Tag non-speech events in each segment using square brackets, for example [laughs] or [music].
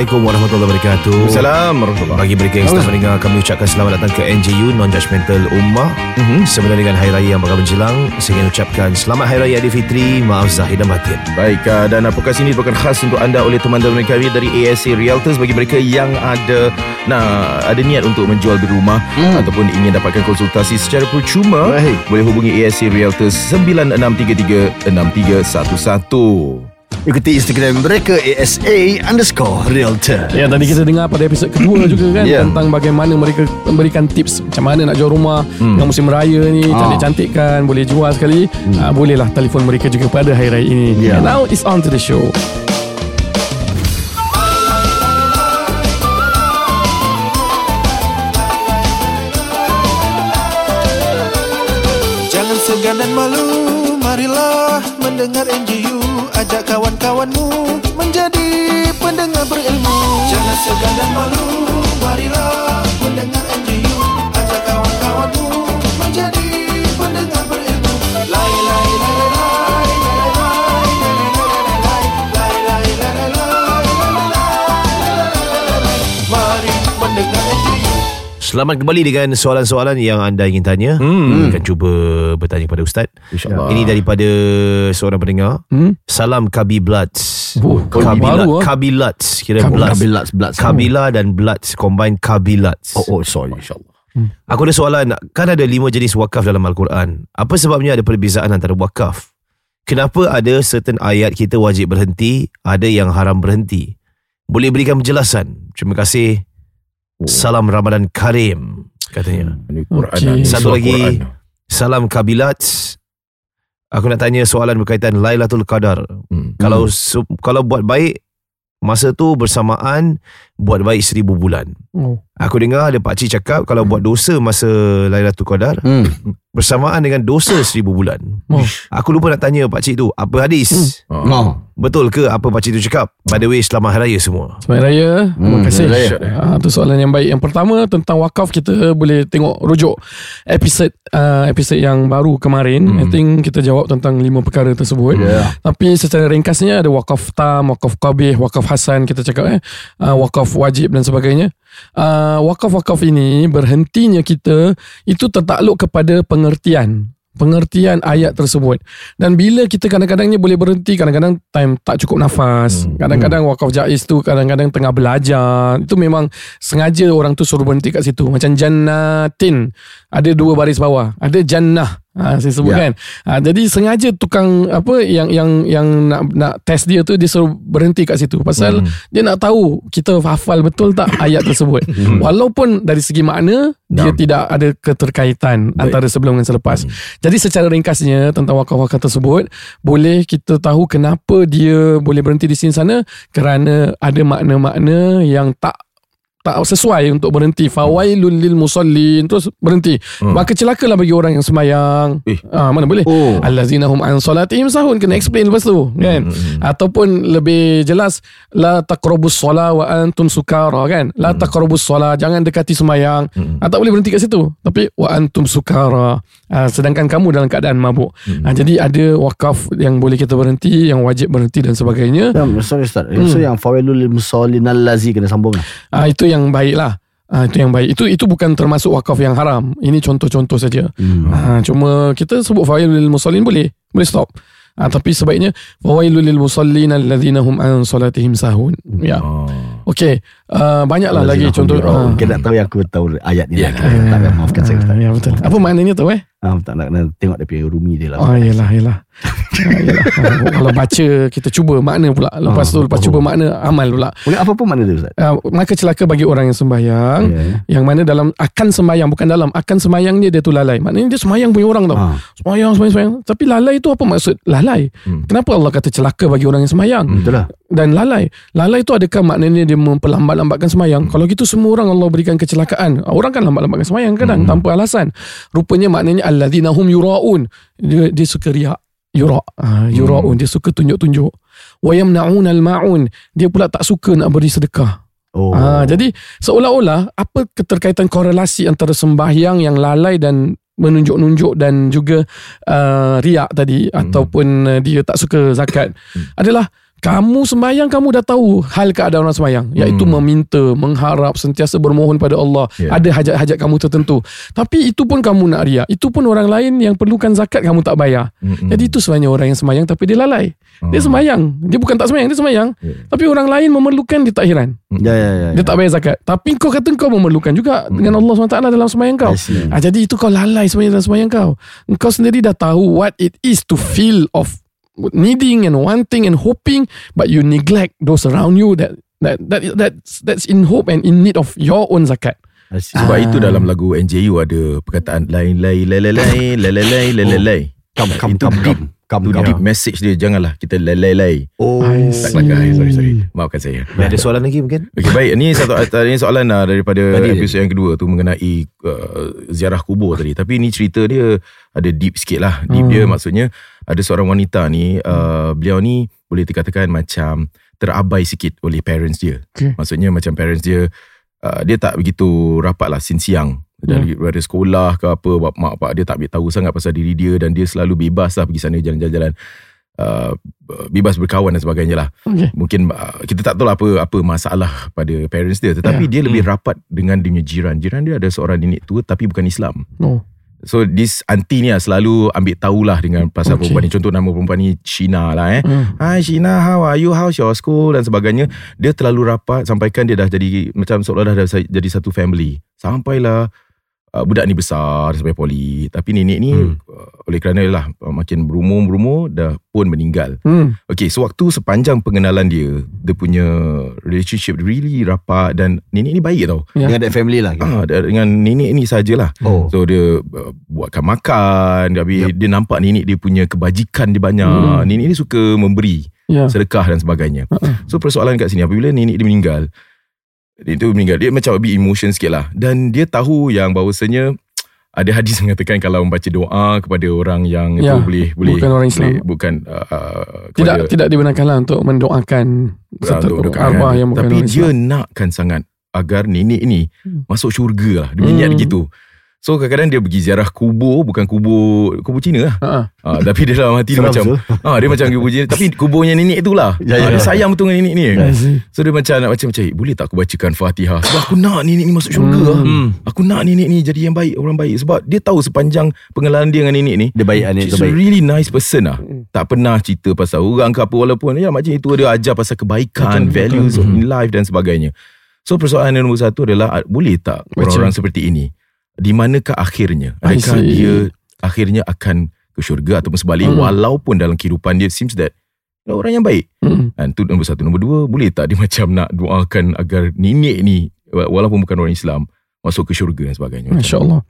Assalamualaikum warahmatullahi wabarakatuh. Assalamualaikum warahmatullahi Bagi mereka yang sedang mendengar Kami ucapkan selamat datang ke NJU Non-Judgmental Ummah Mhm. Sebenarnya dengan Hari Raya yang bakal menjelang Saya ingin ucapkan Selamat Hari Raya Aidilfitri Maaf Zahir dan Batin Baik, uh, dan uh, podcast ini dibawakan khas untuk anda oleh teman-teman kami dari ASA Realtors bagi mereka yang ada nah ada niat untuk menjual di rumah hmm. ataupun ingin dapatkan konsultasi secara percuma Baik. boleh hubungi ASA Realtors 9633 6311. Ikuti Instagram mereka ASA underscore realtor. Ya tadi kita dengar pada episod kedua juga kan Ya. Tentang bagaimana mereka memberikan tips Macam mana nak jual rumah hmm. Yang musim raya ni Ah. Cantik-cantik kan Boleh jual sekali hmm. uh, Bolehlah telefon mereka juga pada hari raya ini Ya. And Now it's on to the show Jangan segan dan malu Marilah mendengar NGU kawan-kawanmu Menjadi pendengar berilmu. Jangan segan dan malu Marilah mendengar NGU Selamat kembali dengan soalan-soalan yang anda ingin tanya. Hmm. Akan cuba bertanya kepada Ustaz. InsyaAllah. Ini daripada seorang pendengar. Hmm? Salam Kabi Bloods. Oh, Kabila, baru, ah. Kabilats Kira Kabi- Bloods. Kabilat sebelah Kabila dan Bloods Combine Kabilats Oh, oh sorry. InsyaAllah. Aku ada soalan. Kan ada lima jenis wakaf dalam Al-Quran. Apa sebabnya ada perbezaan antara wakaf? Kenapa ada certain ayat kita wajib berhenti Ada yang haram berhenti? Boleh berikan penjelasan. Terima kasih Salam Ramadan Karim Katanya Ini Quran. Okey. ini Satu surah lagi Quran. Salam Kabilat Aku nak tanya soalan berkaitan Lailatul Qadar Hmm. Kalau su- kalau buat baik Masa tu bersamaan Buat baik seribu bulan oh. Aku dengar ada pakcik cakap Kalau buat dosa masa Lailatul Qadar Hmm. Bersamaan dengan dosa seribu bulan Oh. Aku lupa nak tanya pakcik tu Apa hadis Ah. Oh. Betul ke apa pakcik tu cakap By the way selamat hari raya semua Selamat Raya Terima Hmm, kasih Selamat Raya. Ah, Itu soalan yang baik Yang pertama Tentang wakaf Kita boleh tengok Rujuk Episod uh, Episod yang baru kemarin Hmm. I think kita jawab Tentang lima perkara tersebut Ya. Tapi secara ringkasnya Ada wakaf tam Wakaf kabih Wakaf hasan Kita cakap eh uh, Wakaf wajib dan sebagainya uh, Wakaf-wakaf ini Berhentinya kita Itu tertakluk kepada pengertian pengertian ayat tersebut dan bila kita kadang-kadangnya boleh berhenti kadang-kadang time tak cukup nafas Hmm. kadang-kadang wakaf jaiz tu kadang-kadang tengah belajar itu memang sengaja orang tu suruh berhenti kat situ macam jannatin ada dua baris bawah. Ada jannah. Ha, saya sebut Ya. kan. Ha, jadi sengaja tukang apa yang yang yang nak nak test dia tu dia suruh berhenti kat situ. Pasal Hmm. dia nak tahu kita hafal betul tak ayat tersebut. [laughs] Walaupun dari segi makna dia Naam. tidak ada keterkaitan Baik. antara sebelum dan selepas. Jadi secara ringkasnya tentang wakaf-wakaf tersebut boleh kita tahu kenapa dia boleh berhenti di sini sana? Kerana ada makna-makna yang tak tak sesuai untuk berhenti. Fawailul lil musallin. Terus berhenti. Hmm. maka celakalah bagi orang yang sembahyang Eh. ah mana boleh? Oh. allazina hum an salatihim sahun. Kena explain lepas tu kan? Hmm. ataupun lebih jelas la taqrabus sola wa antum sukara kan? La taqrabus sola jangan dekati sembahyang Hmm. ah, tak boleh berhenti kat situ. Tapi wa antum sukara. Ah, sedangkan kamu dalam keadaan mabuk. Hmm. ah, jadi ada wakaf yang boleh kita berhenti yang wajib berhenti dan sebagainya. Ya, sorry Ustaz. So yang fawilul lil musallin allazi kena sambung ah, itu yang baik lah Ah, itu yang baik. Itu itu bukan termasuk wakaf yang haram. Ini contoh-contoh saja. Hmm. Ah, cuma kita sebut fawailul musallin boleh. Boleh stop. Ah, tapi sebaiknya fawailul lil musallin alladzina hum an salatihim sahun. Ya. Ah. Okey. Uh, banyaklah lagi contoh. Ah. Kita nak tahu yang aku tahu ayat ni. Ya. lah. Tak payah maafkan saya. Ah, ya betul. Apa maknanya tu eh? Ah, tak nak nak tengok dia punya rumi dia lah. Oh yelah yelah. Ah, yelah. [laughs] Ah, Kalau baca kita cuba makna pula. Lepas tu lepas cuba makna amal pula. Boleh apa pun mana dia Ustaz? Uh, maka celaka bagi orang yang sembahyang Ya, ya. yang mana dalam akan sembahyang bukan dalam akan sembahyang dia dia tu lalai. Maknanya dia sembahyang punya orang tau. Ah. Sembahyang sembahyang sembahyang. Tapi lalai tu apa maksud lalai? Hmm. Kenapa Allah kata celaka bagi orang yang sembahyang? Lah. Dan lalai. Lalai tu adakah maknanya dia memperlambat-lambatkan sembahyang? Kalau gitu semua orang Allah berikan kecelakaan. Orang kan lambat-lambatkan sembahyang kadang tanpa alasan. Rupanya maknanya alladzina hum yuraun. Dia, dia suka riak. Yura. Ha, yuraun. Dia suka tunjuk-tunjuk. Wa yamna'un al-ma'un. Dia pula tak suka nak beri sedekah. Oh. Ha, jadi seolah-olah apa keterkaitan korelasi antara sembahyang yang lalai dan menunjuk-nunjuk dan juga uh, riak tadi hmm. ataupun uh, dia tak suka zakat hmm. adalah kamu sembahyang kamu dah tahu hal keadaan orang sembahyang iaitu Hmm. meminta, mengharap, sentiasa bermohon pada Allah. Ya. Ada hajat-hajat kamu tertentu. Tapi itu pun kamu nak riak. Itu pun orang lain yang perlukan zakat kamu tak bayar. Mm-mm. Jadi itu sebenarnya orang yang sembahyang tapi dia lalai. Dia Ah. sembahyang. Dia bukan tak sembahyang, dia sembahyang. Ya. Tapi orang lain memerlukan dia tak heran. Ya, ya, ya. Dia tak bayar zakat. Tapi kau kata kau memerlukan juga dengan Allah SWT dalam sembahyang kau. Ah, jadi itu kau lalai sebenarnya dalam sembahyang kau. Kau sendiri dah tahu what it is to feel of needing and wanting and hoping, but you neglect those around you that that that that's that's in hope and in need of your own zakat. Sebab Ah. itu dalam lagu NJU ada perkataan lain lain lain lain lain lain lain lain lain lain. Come, come, Itu come, deep. come. Come, Itu come. deep message dia janganlah kita lain lain lain. Oh. I Tak see. kelakar sorry sorry. Maafkan saya. Ada soalan lagi mungkin? Okey baik ini satu [laughs] ini soalan uh, daripada Tadi episod yang kedua tu mengenai uh, ziarah kubur tadi. Tapi ni cerita dia ada deep sikit lah. Deep Hmm. dia maksudnya ada seorang wanita ni uh, beliau ni boleh dikatakan macam terabai sikit oleh parents dia. Okey. Maksudnya macam parents dia uh, dia tak begitu rapat lah since young. Dari Hmm. dari sekolah ke apa bap- mak pak dia tak tahu sangat pasal diri dia dan dia selalu bebas lah pergi sana jalan-jalan uh, bebas berkawan dan sebagainya lah Okay. mungkin uh, kita tak tahu lah apa apa masalah pada parents dia tetapi Ya. dia lebih rapat dengan dia jiran jiran dia ada seorang nenek tua tapi bukan Islam No. So this auntie ni lah selalu ambil tahulah dengan pasal Okay. perempuan ni. Contoh nama perempuan ni Sheena lah eh. Hmm. Hi Sheena how are you? How's your school? Dan sebagainya. Dia terlalu rapat sampaikan dia dah jadi macam seolah dah dah jadi satu family. Sampailah uh, budak ni besar sampai poli tapi nenek ni Hmm. uh, oleh kerana lah uh, makin berumur-berumur dah pun meninggal Hmm. Okay, sewaktu sepanjang pengenalan dia, dia punya relationship really rapat dan nenek ni baik tau. Ya. Dengan that family lah. Ah, da- dengan nenek ni sajalah. Oh. So dia uh, buatkan makan, habis Yep. dia nampak nenek dia punya kebajikan dia banyak. Hmm. Nenek ni suka memberi Ya. sedekah dan sebagainya. Uh-uh. So persoalan kat sini apabila nenek dia meninggal, dia tu meninggal, dia macam a bit emotion sikit lah. Dan dia tahu yang bahawasanya ada hadis mengatakan kalau membaca doa kepada orang yang Ya, itu boleh boleh bukan orang Islam. boleh, bukan uh, uh, Tidak tidak dibenarkanlah untuk mendoakan untuk arwah yang bukan Tapi orang dia Islam. nakkan sangat agar nenek ni Hmm. masuk syurga lah. Dia punya niat Hmm. So kadang-kadang dia pergi ziarah kubur bukan kubur kubur Cina lah. Ha. Ah, tapi dia dalam hati dia Seram macam ah dia macam kubur Cina tapi kuburnya nenek tu lah. Ya, ya, Ah, dia ya. sayang betul dengan nenek ni. I see. So dia macam nak macam macam "Eh, boleh tak aku bacakan Fatihah sebab aku nak nenek ni masuk syurga lah. Hmm. Aku nak nenek ni jadi yang baik, orang baik sebab dia tahu sepanjang pengenalan dia dengan nenek ni Dia baik, nenek She's tu a baik. really nice person lah Tak pernah cerita pasal orang ke apa Walaupun ya macam itu dia ajar pasal kebaikan Betul, Values betul. in life dan sebagainya So persoalan yang nombor satu adalah ah, Boleh tak orang-orang seperti ini Di manakah akhirnya Adakah dia Akhirnya akan ke syurga Ataupun sebalik Hmm. Walaupun dalam kehidupan dia Seems that Orang yang baik Hmm. Dan tu nombor satu Nombor dua Boleh tak dia [laughs] macam nak doakan Agar nenek ni wa- Walaupun bukan orang Islam Masuk ke syurga dan sebagainya Masya Allah.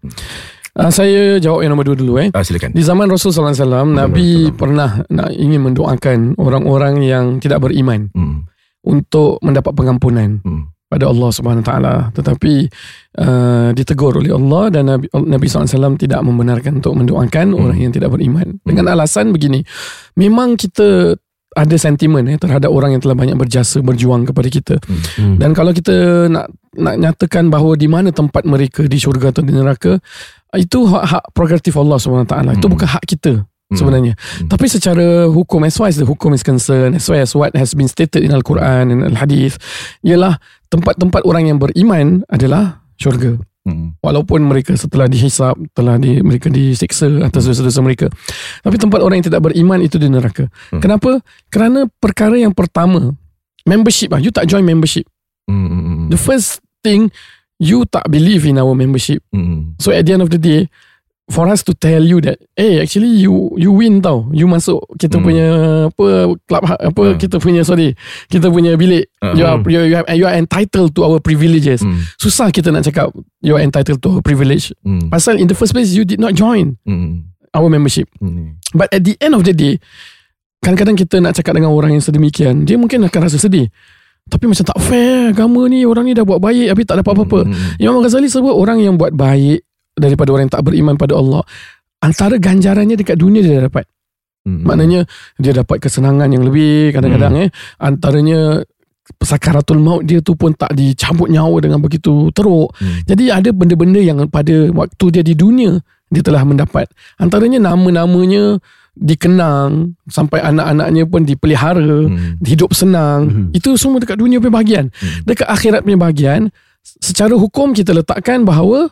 Uh, saya jawab yang nombor dua dulu eh. Ah, silakan Di zaman Rasul SAW, Nabi pernah nak ingin mendoakan orang-orang yang tidak beriman hmm. untuk mendapat pengampunan Hmm. Pada Allah Subhanahu Taala. Tetapi uh, ditegur oleh Allah dan Nabi, Nabi SAW tidak membenarkan untuk mendoakan Hmm. orang yang tidak beriman dengan alasan begini. Memang kita ada sentimen eh, terhadap orang yang telah banyak berjasa berjuang kepada kita. Hmm. Dan kalau kita nak nak nyatakan bahawa di mana tempat mereka di syurga atau di neraka, itu hak-hak prerogatif Allah SWT. Itu Hmm. bukan hak kita Hmm. sebenarnya. Hmm. Tapi secara hukum, as far as the hukum is concerned, as far as what has been stated in Al-Quran and Al-Hadith, ialah tempat-tempat orang yang beriman adalah syurga. Hmm. Walaupun mereka setelah dihisap, telah di, mereka disiksa atas dosa-dosa mereka. Tapi tempat orang yang tidak beriman itu di neraka. Hmm. Kenapa? Kerana perkara yang pertama, membership lah. You tak join membership. Hmm. Hmm. Hmm. The first thing, you tak believe in our membership. Hmm. So at the end of the day, for us to tell you that, eh actually you you win tau. You masuk kita Hmm. punya apa club apa Hmm. kita punya sorry, kita punya bilik. Hmm. You are you, you, have, you are entitled to our privileges. Hmm. Susah kita nak cakap you are entitled to our privilege. Hmm. Pasal in the first place you did not join Hmm. our membership. Hmm. But at the end of the day, kadang-kadang kita nak cakap dengan orang yang sedemikian, dia mungkin akan rasa sedih. Tapi macam tak fair agama ni orang ni dah buat baik tapi tak dapat apa-apa. Hmm. Imam Ghazali sebut orang yang buat baik daripada orang yang tak beriman pada Allah antara ganjarannya dekat dunia dia dapat. Hmm. Maknanya dia dapat kesenangan yang lebih kadang-kadang eh antaranya sakaratul maut dia tu pun tak dicabut nyawa dengan begitu teruk. Hmm. Jadi ada benda-benda yang pada waktu dia di dunia dia telah mendapat. Antaranya nama-namanya dikenang sampai anak-anaknya pun dipelihara Hmm. hidup senang Mhm. itu semua dekat dunia punya bahagian Hmm. dekat akhirat punya bahagian secara hukum kita letakkan bahawa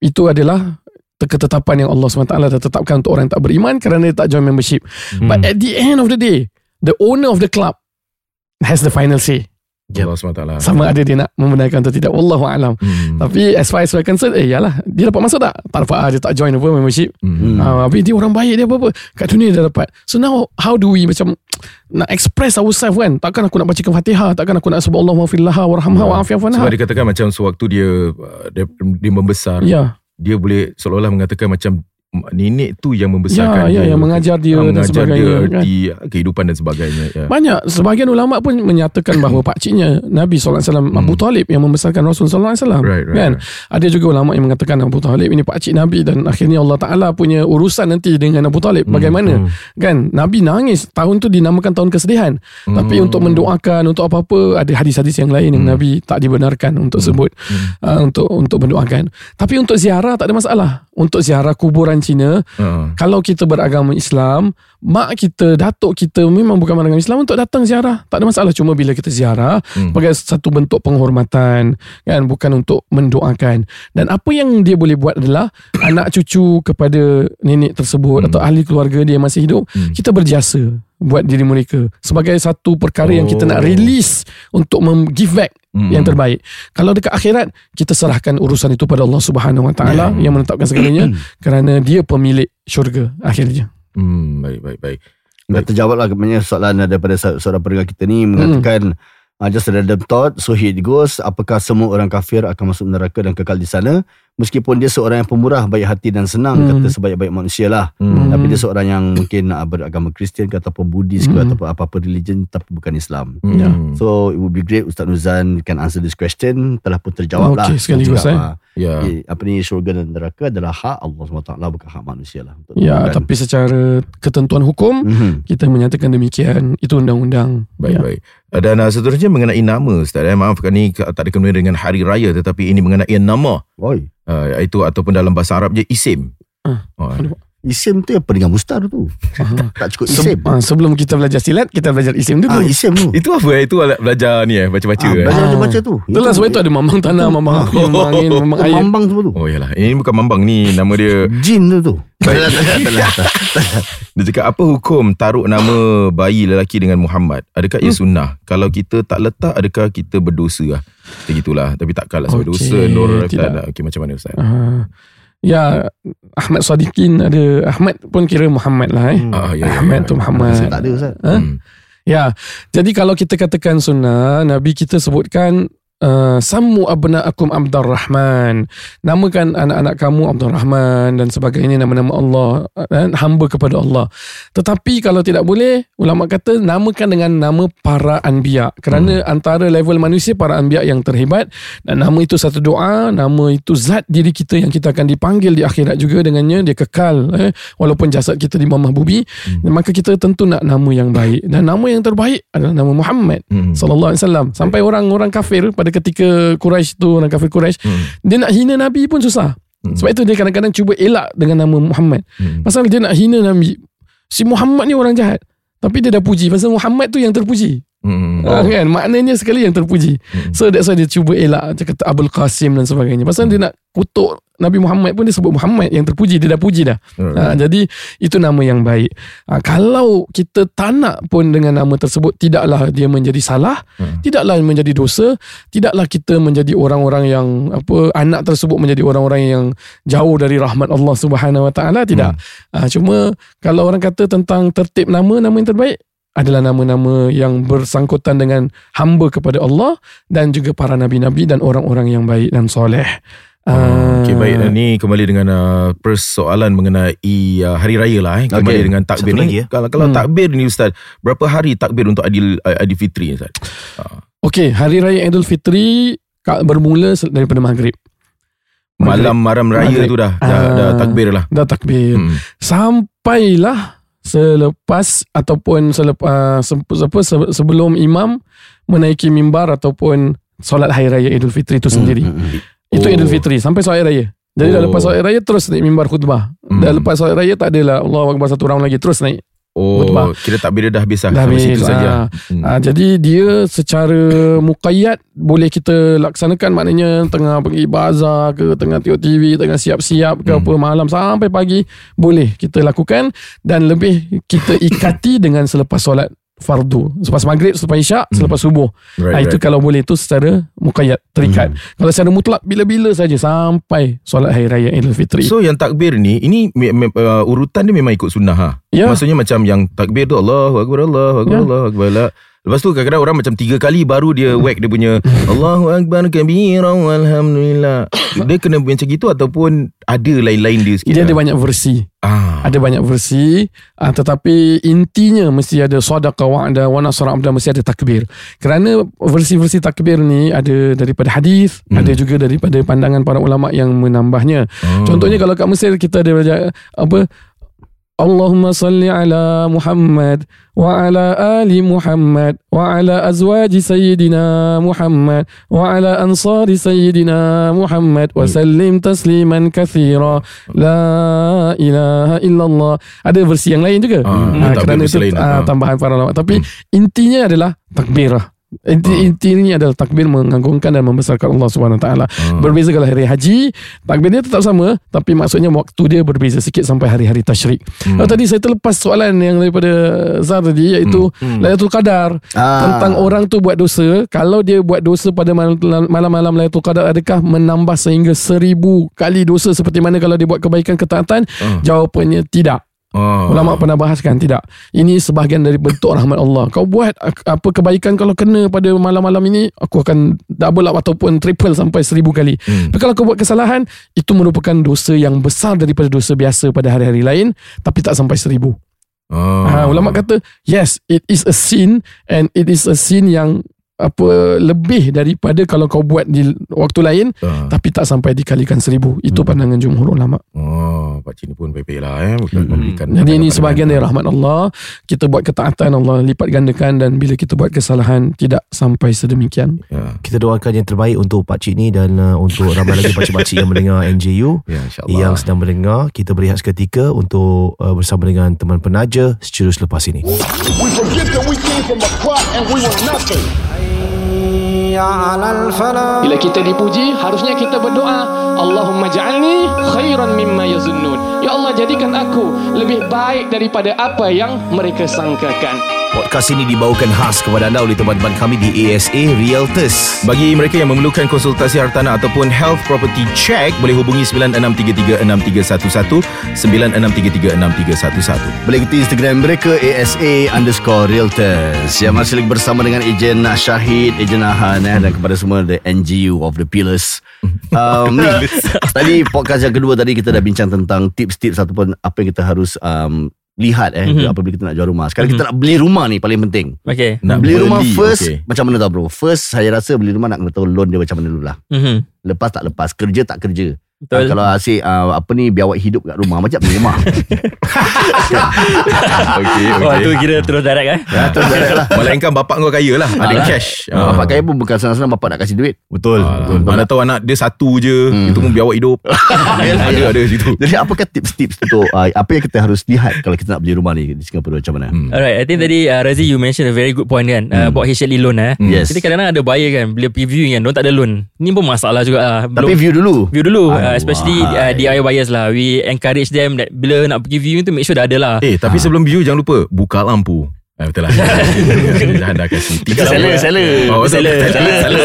itu adalah ketetapan yang Allah SWT dah tetapkan untuk orang yang tak beriman kerana dia tak join membership Hmm. but at the end of the day the owner of the club has the final say Allah SWT. sama ada dia nak membenarkan atau tidak wallahu alam. Hmm. tapi as far as we're concerned eh yalah dia dapat masuk tak? Tak dapat ah, dia tak join apa membership. Hmm. Ah, tapi dia orang baik dia apa-apa. Kat dunia dia dapat. So now how do we macam nak express ourselves kan? Takkan aku nak bacakan fatihah takkan aku nak sebut Allah maafirlaha warhamha wa Sebab afiafanha dia katakan macam sewaktu dia uh, dia, dia membesar, ya. dia boleh seolah-olah mengatakan macam nenek tu yang ya membesarkan ya dia. yang mengajar dia Ah, dan mengajar sebagainya dia kan? di kehidupan dan sebagainya. Ya. Banyak sebahagian ulama pun menyatakan [coughs] bahawa pakciknya Nabi SAW Abu Talib yang membesarkan Rasul SAW Hmm. Right, right, kan? right. Ada juga ulama yang mengatakan Abu Talib ini pakcik Nabi dan akhirnya Allah Taala punya urusan nanti dengan Abu Talib bagaimana hmm. kan Nabi nangis tahun tu dinamakan tahun kesedihan tapi Hmm. untuk mendoakan untuk apa-apa ada hadis-hadis yang lain yang Nabi tak dibenarkan untuk sebut uh, untuk untuk mendoakan tapi untuk ziarah tak ada masalah untuk ziarah kuburan Cina Ah. kalau kita beragama Islam, mak kita, datuk kita memang bukan beragama Islam untuk datang ziarah. Tak ada masalah. Cuma bila kita ziarah, Hmm. sebagai satu bentuk penghormatan, kan? Bukan untuk mendoakan. Dan apa yang dia boleh buat adalah [coughs] anak cucu kepada nenek tersebut atau ahli keluarga dia masih hidup, Hmm. kita berjasa buat diri mereka sebagai satu perkara yang kita nak Oh. release untuk mem- give back Hmm. yang terbaik. Kalau dekat akhirat kita serahkan urusan itu pada Allah Subhanahu Wa Taala Ya. yang menetapkan segalanya [clears throat] kerana dia pemilik syurga akhirnya. Hmm, baik, baik, baik. Dah terjawablah kebanyakan soalan daripada seorang pendengar kita ni mengatakan uh, just a random thought so here it goes apakah semua orang kafir akan masuk neraka dan kekal di sana meskipun dia seorang yang pemurah baik hati dan senang Hmm. kata sebaik-baik manusia lah Hmm. tapi dia seorang yang mungkin uh, beragama Kristian ke ataupun Buddhis ke Hmm. ataupun apa-apa religion tapi bukan Islam Hmm. Ya. so it would be great Ustaz Nuzan can answer this question telah pun terjawab lah Okey, sekaligus, Cakap, eh. ah, Ya. eh, apa ni syurga dan neraka adalah hak Allah SWT bukan hak manusia lah Ya, tentukan. tapi secara ketentuan hukum Mhm. kita menyatakan demikian itu undang-undang. Baik, ya. baik. Dan uh, seterusnya mengenai nama Ustaz. Eh, maafkan ni tak ada kena dengan hari raya tetapi ini mengenai nama. Oi. Uh, itu ataupun dalam bahasa Arab je isim. Ah, Oh, aduh. Isim tu yang pendengar mustar tu [laughs] tak cukup Se- isim ah, sebelum kita belajar silat, kita belajar isim dulu. Ah, isim tu. [laughs] Itu apa? Itu alat belajar ni eh, baca-baca Ah, eh. belajar Ah. baca tu. Itulah sebab itu ada mamang tanah, mamang api, mamang [laughs] angin, mamang Itu air. mambang semua tu. Oh yalah, ini bukan mambang ni nama dia. Jin tu tu. Tak, tak, tak, tak, tak. Dia cakap apa hukum taruh nama bayi lelaki dengan Muhammad? Adakah ia sunnah? Kalau kita tak letak adakah kita berdosa lah? Macam gitulah. Tapi takkanlah sebab Okey, dosa Nur tidak. tak. Okey macam mana Ustaz? Ya, Ahmad Sadiqin ada Ahmad pun kira Muhammad lah eh. Hmm. Ah, ya, ya, Ahmad ya. tu Muhammad. Saya tak ada Ustaz. Ha? Hmm. Ya, jadi kalau kita katakan sunnah, Nabi kita sebutkan uh, Sammu abna'akum Abdul Rahman. Namakan anak-anak kamu Abdul Rahman dan sebagainya nama-nama Allah dan hamba kepada Allah. Tetapi kalau tidak boleh, ulama kata namakan dengan nama para anbiya. Kerana antara level manusia para anbiya yang terhebat dan nama itu satu doa, nama itu zat diri kita yang kita akan dipanggil di akhirat juga dengannya dia kekal eh walaupun jasad kita di mahbubi Hmm. maka kita tentu nak nama yang baik dan nama yang terbaik adalah nama Muhammad Hmm. sallallahu alaihi wasallam sampai orang-orang kafir pada ketika Quraisy tu orang kafir Quraisy Hmm. dia nak hina nabi pun susah Hmm. sebab itu dia kadang-kadang cuba elak dengan nama Muhammad Hmm. pasal dia nak hina nabi si Muhammad ni orang jahat tapi dia dah puji pasal Muhammad tu yang terpuji Hmm. oh. kan maknanya sekali yang terpuji Hmm. so that's why dia cuba elak dia kata Abul Qasim dan sebagainya pasal dia nak kutuk Nabi Muhammad pun dia sebut Muhammad yang terpuji dia dah puji dah Alright. Ha, jadi itu nama yang baik. Ha, kalau kita tak nak pun dengan nama tersebut tidaklah dia menjadi salah, Hmm. tidaklah menjadi dosa, tidaklah kita menjadi orang-orang yang apa anak tersebut menjadi orang-orang yang jauh dari rahmat Allah Subhanahu Wa Taala tidak. Ha, cuma kalau orang kata tentang tertib nama nama yang terbaik adalah nama-nama yang bersangkutan dengan hamba kepada Allah dan juga para nabi-nabi dan orang-orang yang baik dan soleh. Ah, Okey baik dan ni kembali dengan uh, persoalan mengenai uh, hari raya lah eh. Kembali Okey. dengan takbir Satu ni. lagi, ya. Kalau kalau Hmm. takbir ni Ustaz, berapa hari takbir untuk Adil uh, Adil Fitri Ustaz? Okey, hari raya Aidil Fitri bermula daripada maghrib. Malam malam raya Maghrib. tu dah dah, Ah. dah takbir lah. Dah takbir. Hmm. Sampailah selepas ataupun selepas apa se- sebelum imam menaiki mimbar ataupun solat hari raya Aidil Fitri itu sendiri. Hmm, hmm, hmm. Itu Oh. Aidil Fitri sampai solat raya. Jadi dah Oh. lepas solat raya terus naik mimbar khutbah. Hmm. Dah lepas solat raya tak adalah Allah Akbar satu round lagi terus naik. Oh, Khutbah. kira takbir dia dah habis lah. Dah habis. situ saja. Ah. Hmm. Ah, jadi dia secara muqayyad boleh kita laksanakan maknanya tengah pergi bazar ke tengah tengok TV tengah siap-siap ke Hmm. apa malam sampai pagi boleh kita lakukan dan lebih kita ikati dengan selepas solat fardu selepas maghrib selepas isyak Hmm. selepas subuh Right, Ah, itu right. kalau boleh itu secara muqayyad terikat kalau secara mutlak bila-bila saja sampai solat hari raya Idul Fitri So yang takbir ni Ini uh, urutan dia memang ikut sunnah ha? Ya. Maksudnya macam yang takbir tu Allahu Akbar Allahu Akbar Ya. Allahu Akbar la. Lepas tu kadang-kadang orang macam tiga kali Baru dia whack dia punya Allahu Akbar kabira Alhamdulillah [laughs] Dia kena macam gitu Ataupun ada lain-lain dia sikit dia ada lah? banyak versi ah. Ada banyak versi uh, Tetapi intinya Mesti ada Sadaqa wa'ada Wa nasra abda Mesti ada takbir Kerana versi-versi takbir ni Ada daripada hadis Hmm. Ada juga daripada pandangan para ulama Yang menambahnya Oh. Contohnya kalau kat Mesir Kita ada belajar Apa Muhammad wa ala ali Muhammad wa ala azwaji sayyidina Muhammad wa ala ansari sayyidina Muhammad wa sallim tasliman kathira. La ilaha illallah. Ada versi yang lain juga. Ah, tak kerana itu lain, ah, ah. tambahan para ulama tapi intinya adalah takbir lah Inti, Ah. intinya adalah takbir mengagungkan dan membesarkan Allah Subhanahu Wa Taala. Ah. Berbeza kalau hari haji, takbir dia tetap sama tapi maksudnya waktu dia berbeza sikit sampai hari-hari tasyrik. Hmm. Hmm. tadi saya terlepas soalan yang daripada Zar tadi iaitu Hmm. hmm. Lailatul Qadar. Ah. Tentang orang tu buat dosa, kalau dia buat dosa pada mal- malam-malam Lailatul Qadar adakah menambah sehingga seribu kali dosa seperti mana kalau dia buat kebaikan ketaatan? Ah. Jawapannya tidak. Ah. Ulama pernah bahaskan tidak. Ini sebahagian dari bentuk rahmat Allah. Kau buat apa kebaikan kalau kena pada malam-malam ini, aku akan double up ataupun triple sampai seribu kali. Hmm. Tapi kalau kau buat kesalahan, itu merupakan dosa yang besar daripada dosa biasa pada hari-hari lain, tapi tak sampai seribu. Ah. Ha, ulama kata, yes, it is a sin and it is a sin yang apa lebih daripada kalau kau buat di waktu lain Ah. tapi tak sampai dikalikan seribu itu pandangan jumhur ulama Oh, Pak Cik ni pun baik-baik lah eh. Bukan memberikan Jadi ini sebahagian dari rahmat Allah. Kita buat ketaatan Allah lipat gandakan dan bila kita buat kesalahan tidak sampai sedemikian. Ya, Kita doakan yang terbaik untuk Pak Cik ni dan uh, untuk [laughs] ramai lagi pakcik-pakcik yang mendengar NJU ya insyaAllah. yang sedang mendengar. Kita berehat seketika untuk uh, bersama dengan teman penaja secara selepas ini. We forget that we came from a plot and we were nothing. Bila kita dipuji, harusnya kita berdoa, Allahumma ja'alni khairan mimma yazunnun. Ya Allah, jadikan aku lebih baik daripada apa yang mereka sangkakan. Podcast ini dibawakan khas kepada anda oleh teman-teman kami di ASA Realtors. Bagi mereka yang memerlukan konsultasi hartanah ataupun health property check boleh hubungi 96336311 96336311. Boleh ikuti Instagram mereka ASA underscore Realtors Yang masih lagi bersama dengan Ejen Syahid Ejen Ahan eh, Dan kepada semua The NGU of the Pillars [laughs] um, ni, Tadi podcast yang kedua tadi Kita dah bincang tentang tips-tips Ataupun apa yang kita harus um, Lihat eh Mhm. Apabila kita nak jual rumah Sekarang kita nak beli rumah ni Paling penting Okay. Nak Beli rumah beli, first okey. Macam mana tau bro First saya rasa beli rumah Nak kena tahu loan dia macam mana dulu lah Mm-hmm. Lepas tak lepas Kerja tak kerja Betul. Ah, Kalau asyik uh, Apa ni Biawak hidup kat rumah Macam beli rumah [laughs] Okey, Oh, okey. tu kira terus direct eh. Ya terus direct lah [laughs] Melainkan bapak kau kaya lah Ada cash Ah, Bapak kaya pun bukan senang-senang bapak nak kasih duit. Betul, Ah, betul. Mana tahu anak dia satu je Hmm. Itu pun biawak hidup [laughs] Ada ada situ Jadi apakah tips-tips untuk uh, apa yang kita harus lihat kalau kita nak beli rumah ni di Singapura macam mana? Hmm. Alright, I think tadi uh, Razi you mention a very good point kan uh, About HLE loan eh. Yes. Jadi kadang-kadang ada buyer kan Bila preview kan Diorang tak ada loan Ni pun masalah juga lah Tapi view dulu. View dulu uh, Aduh, Especially uh, DIY buyers lah We encourage them that Bila nak pergi view tu Make sure dah ada lah Eh tapi sebelum view jangan lupa Buka lampu Ah, betul lah [laughs] Jangan dah kasi Tiga Seller, seller. Oh. Seller, Seller.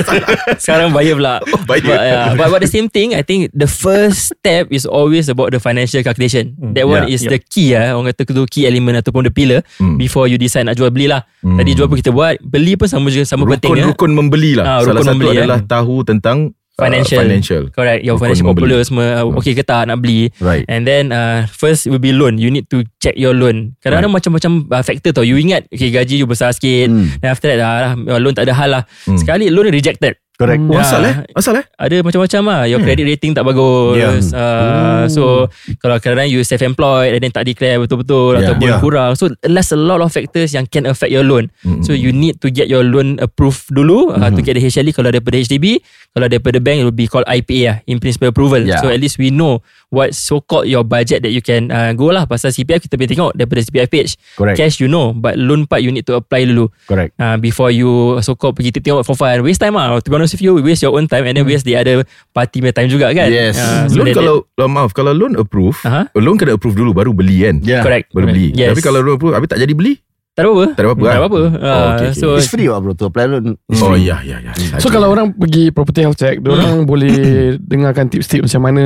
Sekarang buyer pula Oh, buyer. but, uh, but, but the same thing I think the first step Is always about the financial calculation That one Yeah. is the key lah Orang kata tu key element Ataupun the pillar Hmm. Before you decide nak jual beli lah Hmm. Tadi jual pun kita buat Beli pun sama juga Sama pentingnya Rukun-rukun membeli lah Ah, Salah rukun satu membeli, adalah eh. tahu tentang uh, Financial. financial. Correct Your financial portfolio semua uh, Okay ke tak nak beli Right. And then uh, First will be loan You need to check your loan Kadang-kadang macam-macam uh, factor tau You ingat Okay gaji you besar sikit Hmm. Then after that uh, Loan tak ada hal lah Hmm. Sekali loan rejected Correct. Hmm. Oh, asal Ya. eh? Asal eh? Ada macam-macam lah Your credit rating tak bagus Yeah. uh, So Kalau kadang-kadang you self-employed And then tak declare betul-betul Yeah. Ataupun Yeah. kurang So there's a lot of factors Yang can affect your loan Mm-mm. So you need to get your loan approved dulu uh, To get the HLE Kalau daripada HDB Kalau daripada bank It will be called IPA lah In principle approval Yeah. So at least we know What so called your budget That you can uh, go lah Pasal CPF kita boleh tengok Daripada CPF page Correct. Cash you know But loan part you need to apply dulu Correct. uh, before you so called pergi tengok for fun waste time lah to be honest with you waste your own time and then waste the other party punya time juga kan Yes. Ah, so Loan that- kalau uh, maaf kalau loan approve, Aha. loan kena approve dulu baru beli kan? Yeah. correct Baru beli. yes. Tapi kalau loan approve habis tak jadi beli, tak ada apa tak ada apa-apa. tak kan? ada apa Oh, Ah, okay, okay. so It's free lah bro to apply loan. Oh ya ya ya. So kalau orang pergi property health check, hmm. orang [laughs] boleh dengarkan tips-tips macam mana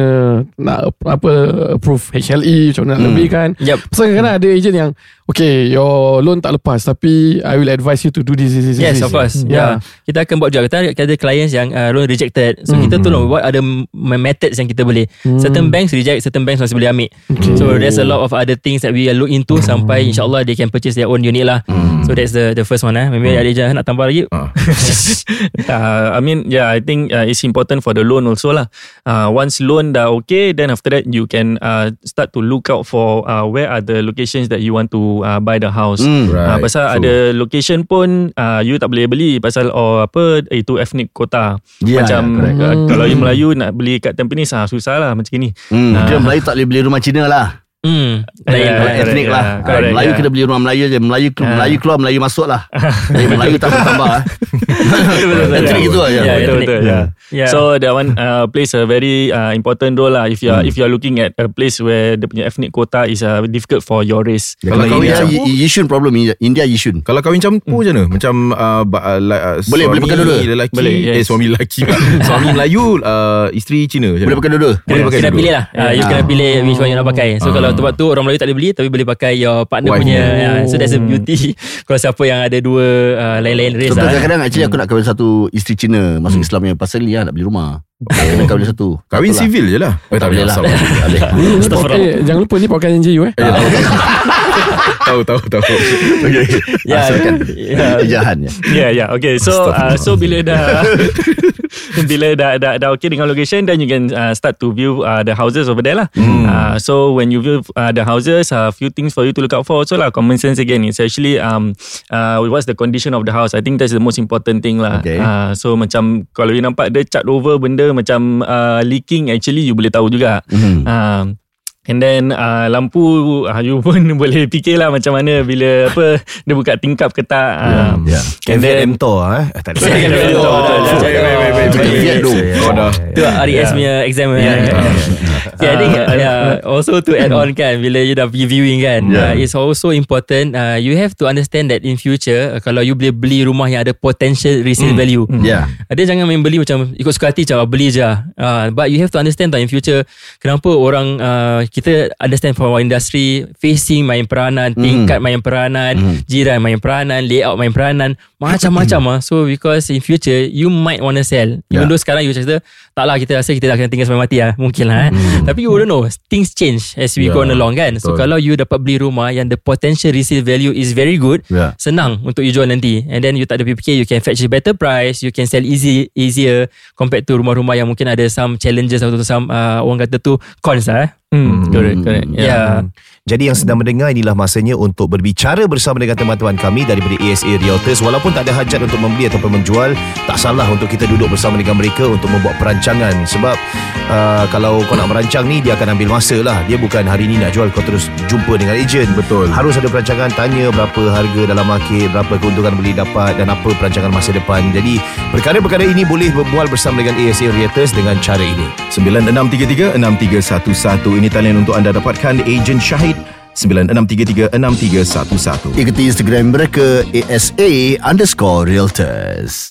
nak apa approve HLE, macam mana nak Hmm. lebihkan. Yep. Pasal kadang-kadang ada agent yang okay, your loan tak lepas tapi I will advise you to do this, this, this. Yes, this. of course. Yeah. Yeah. Kita akan buat juga. Kita ada- ada clients yang uh, loan rejected. So, kita tolong what are the m- methods yang kita boleh. Certain banks reject, certain banks masih boleh ambil. Okay. So, there's a lot of other things that we will look into sampai insyaAllah they can purchase their own unit lah. So, that's the the first one. Eh. Maybe ada agent nak tambah lagi. Ah. [laughs] uh, I mean, yeah, I think uh, it's important for the loan also lah. Uh, once loan dah okay, then after that you can uh, start to look out for uh, where are the locations that you want to uh, buy the house. Hmm. Right. Uh, pasal So- ada location pun uh, you tak boleh beli pasal oh apa itu ethnic kota. Yeah, macam yeah, correct. uh, kalau you Melayu nak beli kat Tampines ah susah lah macam ni. Hmm. Ah. Kira Melayu tak boleh beli rumah Cina lah. Hmm. Yeah, Lain. yeah, lain. Etnik correct, lah. yeah, Ah, correct, Melayu yeah. kena beli rumah Melayu je. Melayu Ah. Melayu keluar Melayu masuk lah. Melayu tak boleh [laughs] eh. Etnik gitu aja. Yeah, betul. Yeah. Yeah. So that one uh, plays a very uh, important role lah. If you are if you are looking at a place where the punya ethnic quota is uh, difficult for your race. Kalau Kalau kahwin India, Yishun problem. India Yishun. Kalau kahwin campur je mana? Macam uh, uh, la- uh, Boleh, boleh pakai dua-dua. lelaki, Boleh, yes. eh suami lelaki. [laughs] suami Melayu, uh, isteri Cina. macam Boleh pakai dua-dua. Boleh pakai kena dua-dua. pilih lah uh, You Ah. kena pilih Which one you nak pakai So Ah. kalau tempat tu Orang Melayu tak boleh beli Tapi boleh pakai Your partner punya yeah. So that's a beauty [laughs] Kalau siapa yang ada Dua uh, Lain-lain race So lah kadang-kadang actually aku nak kahwin satu isteri Cina masuk Islam yang pasal ni lah nak beli rumah. Tak kena kahwin satu. Kahwin lah. civil je lah. Eh, Tak boleh lah. Hmm, [laughs] eh, jangan lupa ni podcast NJU eh. [laughs] Tahu tahu tahu. [laughs] Okay. Yeah, Asalkan yeah. Ejahan je. Yeah, yeah. Okay, so uh, so bila dah [laughs] bila dah, dah dah okay dengan location, then you can uh, start to view uh, the houses over there lah. Uh, so when you view uh, the houses, a uh, few things for you to look out for also lah. Common sense again, it's actually um uh, what's the condition of the house. I think that's the most important thing lah. Okay. Uh, so macam kalau you nampak dia cat over benda macam uh, leaking, actually you boleh tahu juga. Mhm. Uh, And then uh, lampu uh, you [laughs] pun boleh fikirlah macam mana bila apa dia buka tingkap ke tak. Uh, Yeah. And then Mentor eh. Eh, Tak ada. Betul, betul, betul. Wait, wait, wait, wait, Itu wait. Viet tu. Oh dah. Tu RES punya exam yeah. yeah, I think uh, yeah, also to add on kan bila you dah pergi viewing kan Yeah. uh, it's also important uh, you have to understand that in future uh, kalau you boleh beli rumah yang ada potential resale value Yeah. Ada jangan main beli macam ikut suka hati macam beli je. Uh, but you have to understand that in future kenapa orang uh, kita understand from our industry facing main peranan, tingkat main peranan, jiran main peranan, layout main peranan, macam-macam ah. So because in future you might want to sell. Even Yeah. though sekarang you cakap tak lah kita rasa kita dah kena tinggal sampai mati lah. Mungkin lah eh. Tapi you wouldn't know. Things change as we go on Yeah, along kan. So betul. kalau you dapat beli rumah yang the potential resale value is very good, Yeah. senang untuk you jual nanti and then you tak ada fikir you can fetch a better price you can sell easy easier compared to rumah-rumah yang mungkin ada some challenges atau some uh, orang kata tu cons lah eh Hmm, correct, correct. Ya. Yeah. Jadi yang sedang mendengar inilah masanya untuk berbicara bersama dengan teman-teman kami daripada ASA Realtors. Walaupun tak ada hajat untuk membeli ataupun menjual tak salah untuk kita duduk bersama dengan mereka untuk membuat perancangan. Sebab uh, kalau kau nak merancang ni dia akan ambil masa lah. Dia bukan hari ni nak jual kau terus jumpa dengan ejen Betul. harus ada perancangan tanya berapa harga dalam market berapa keuntungan boleh dapat dan apa perancangan masa depan. Jadi perkara-perkara ini boleh berbual bersama dengan ASA Realtors dengan cara ini. 9633-6311 Ini talian untuk anda dapatkan Ejen Syahid 9633-6311 Ikuti Instagram mereka ASA underscore realtors.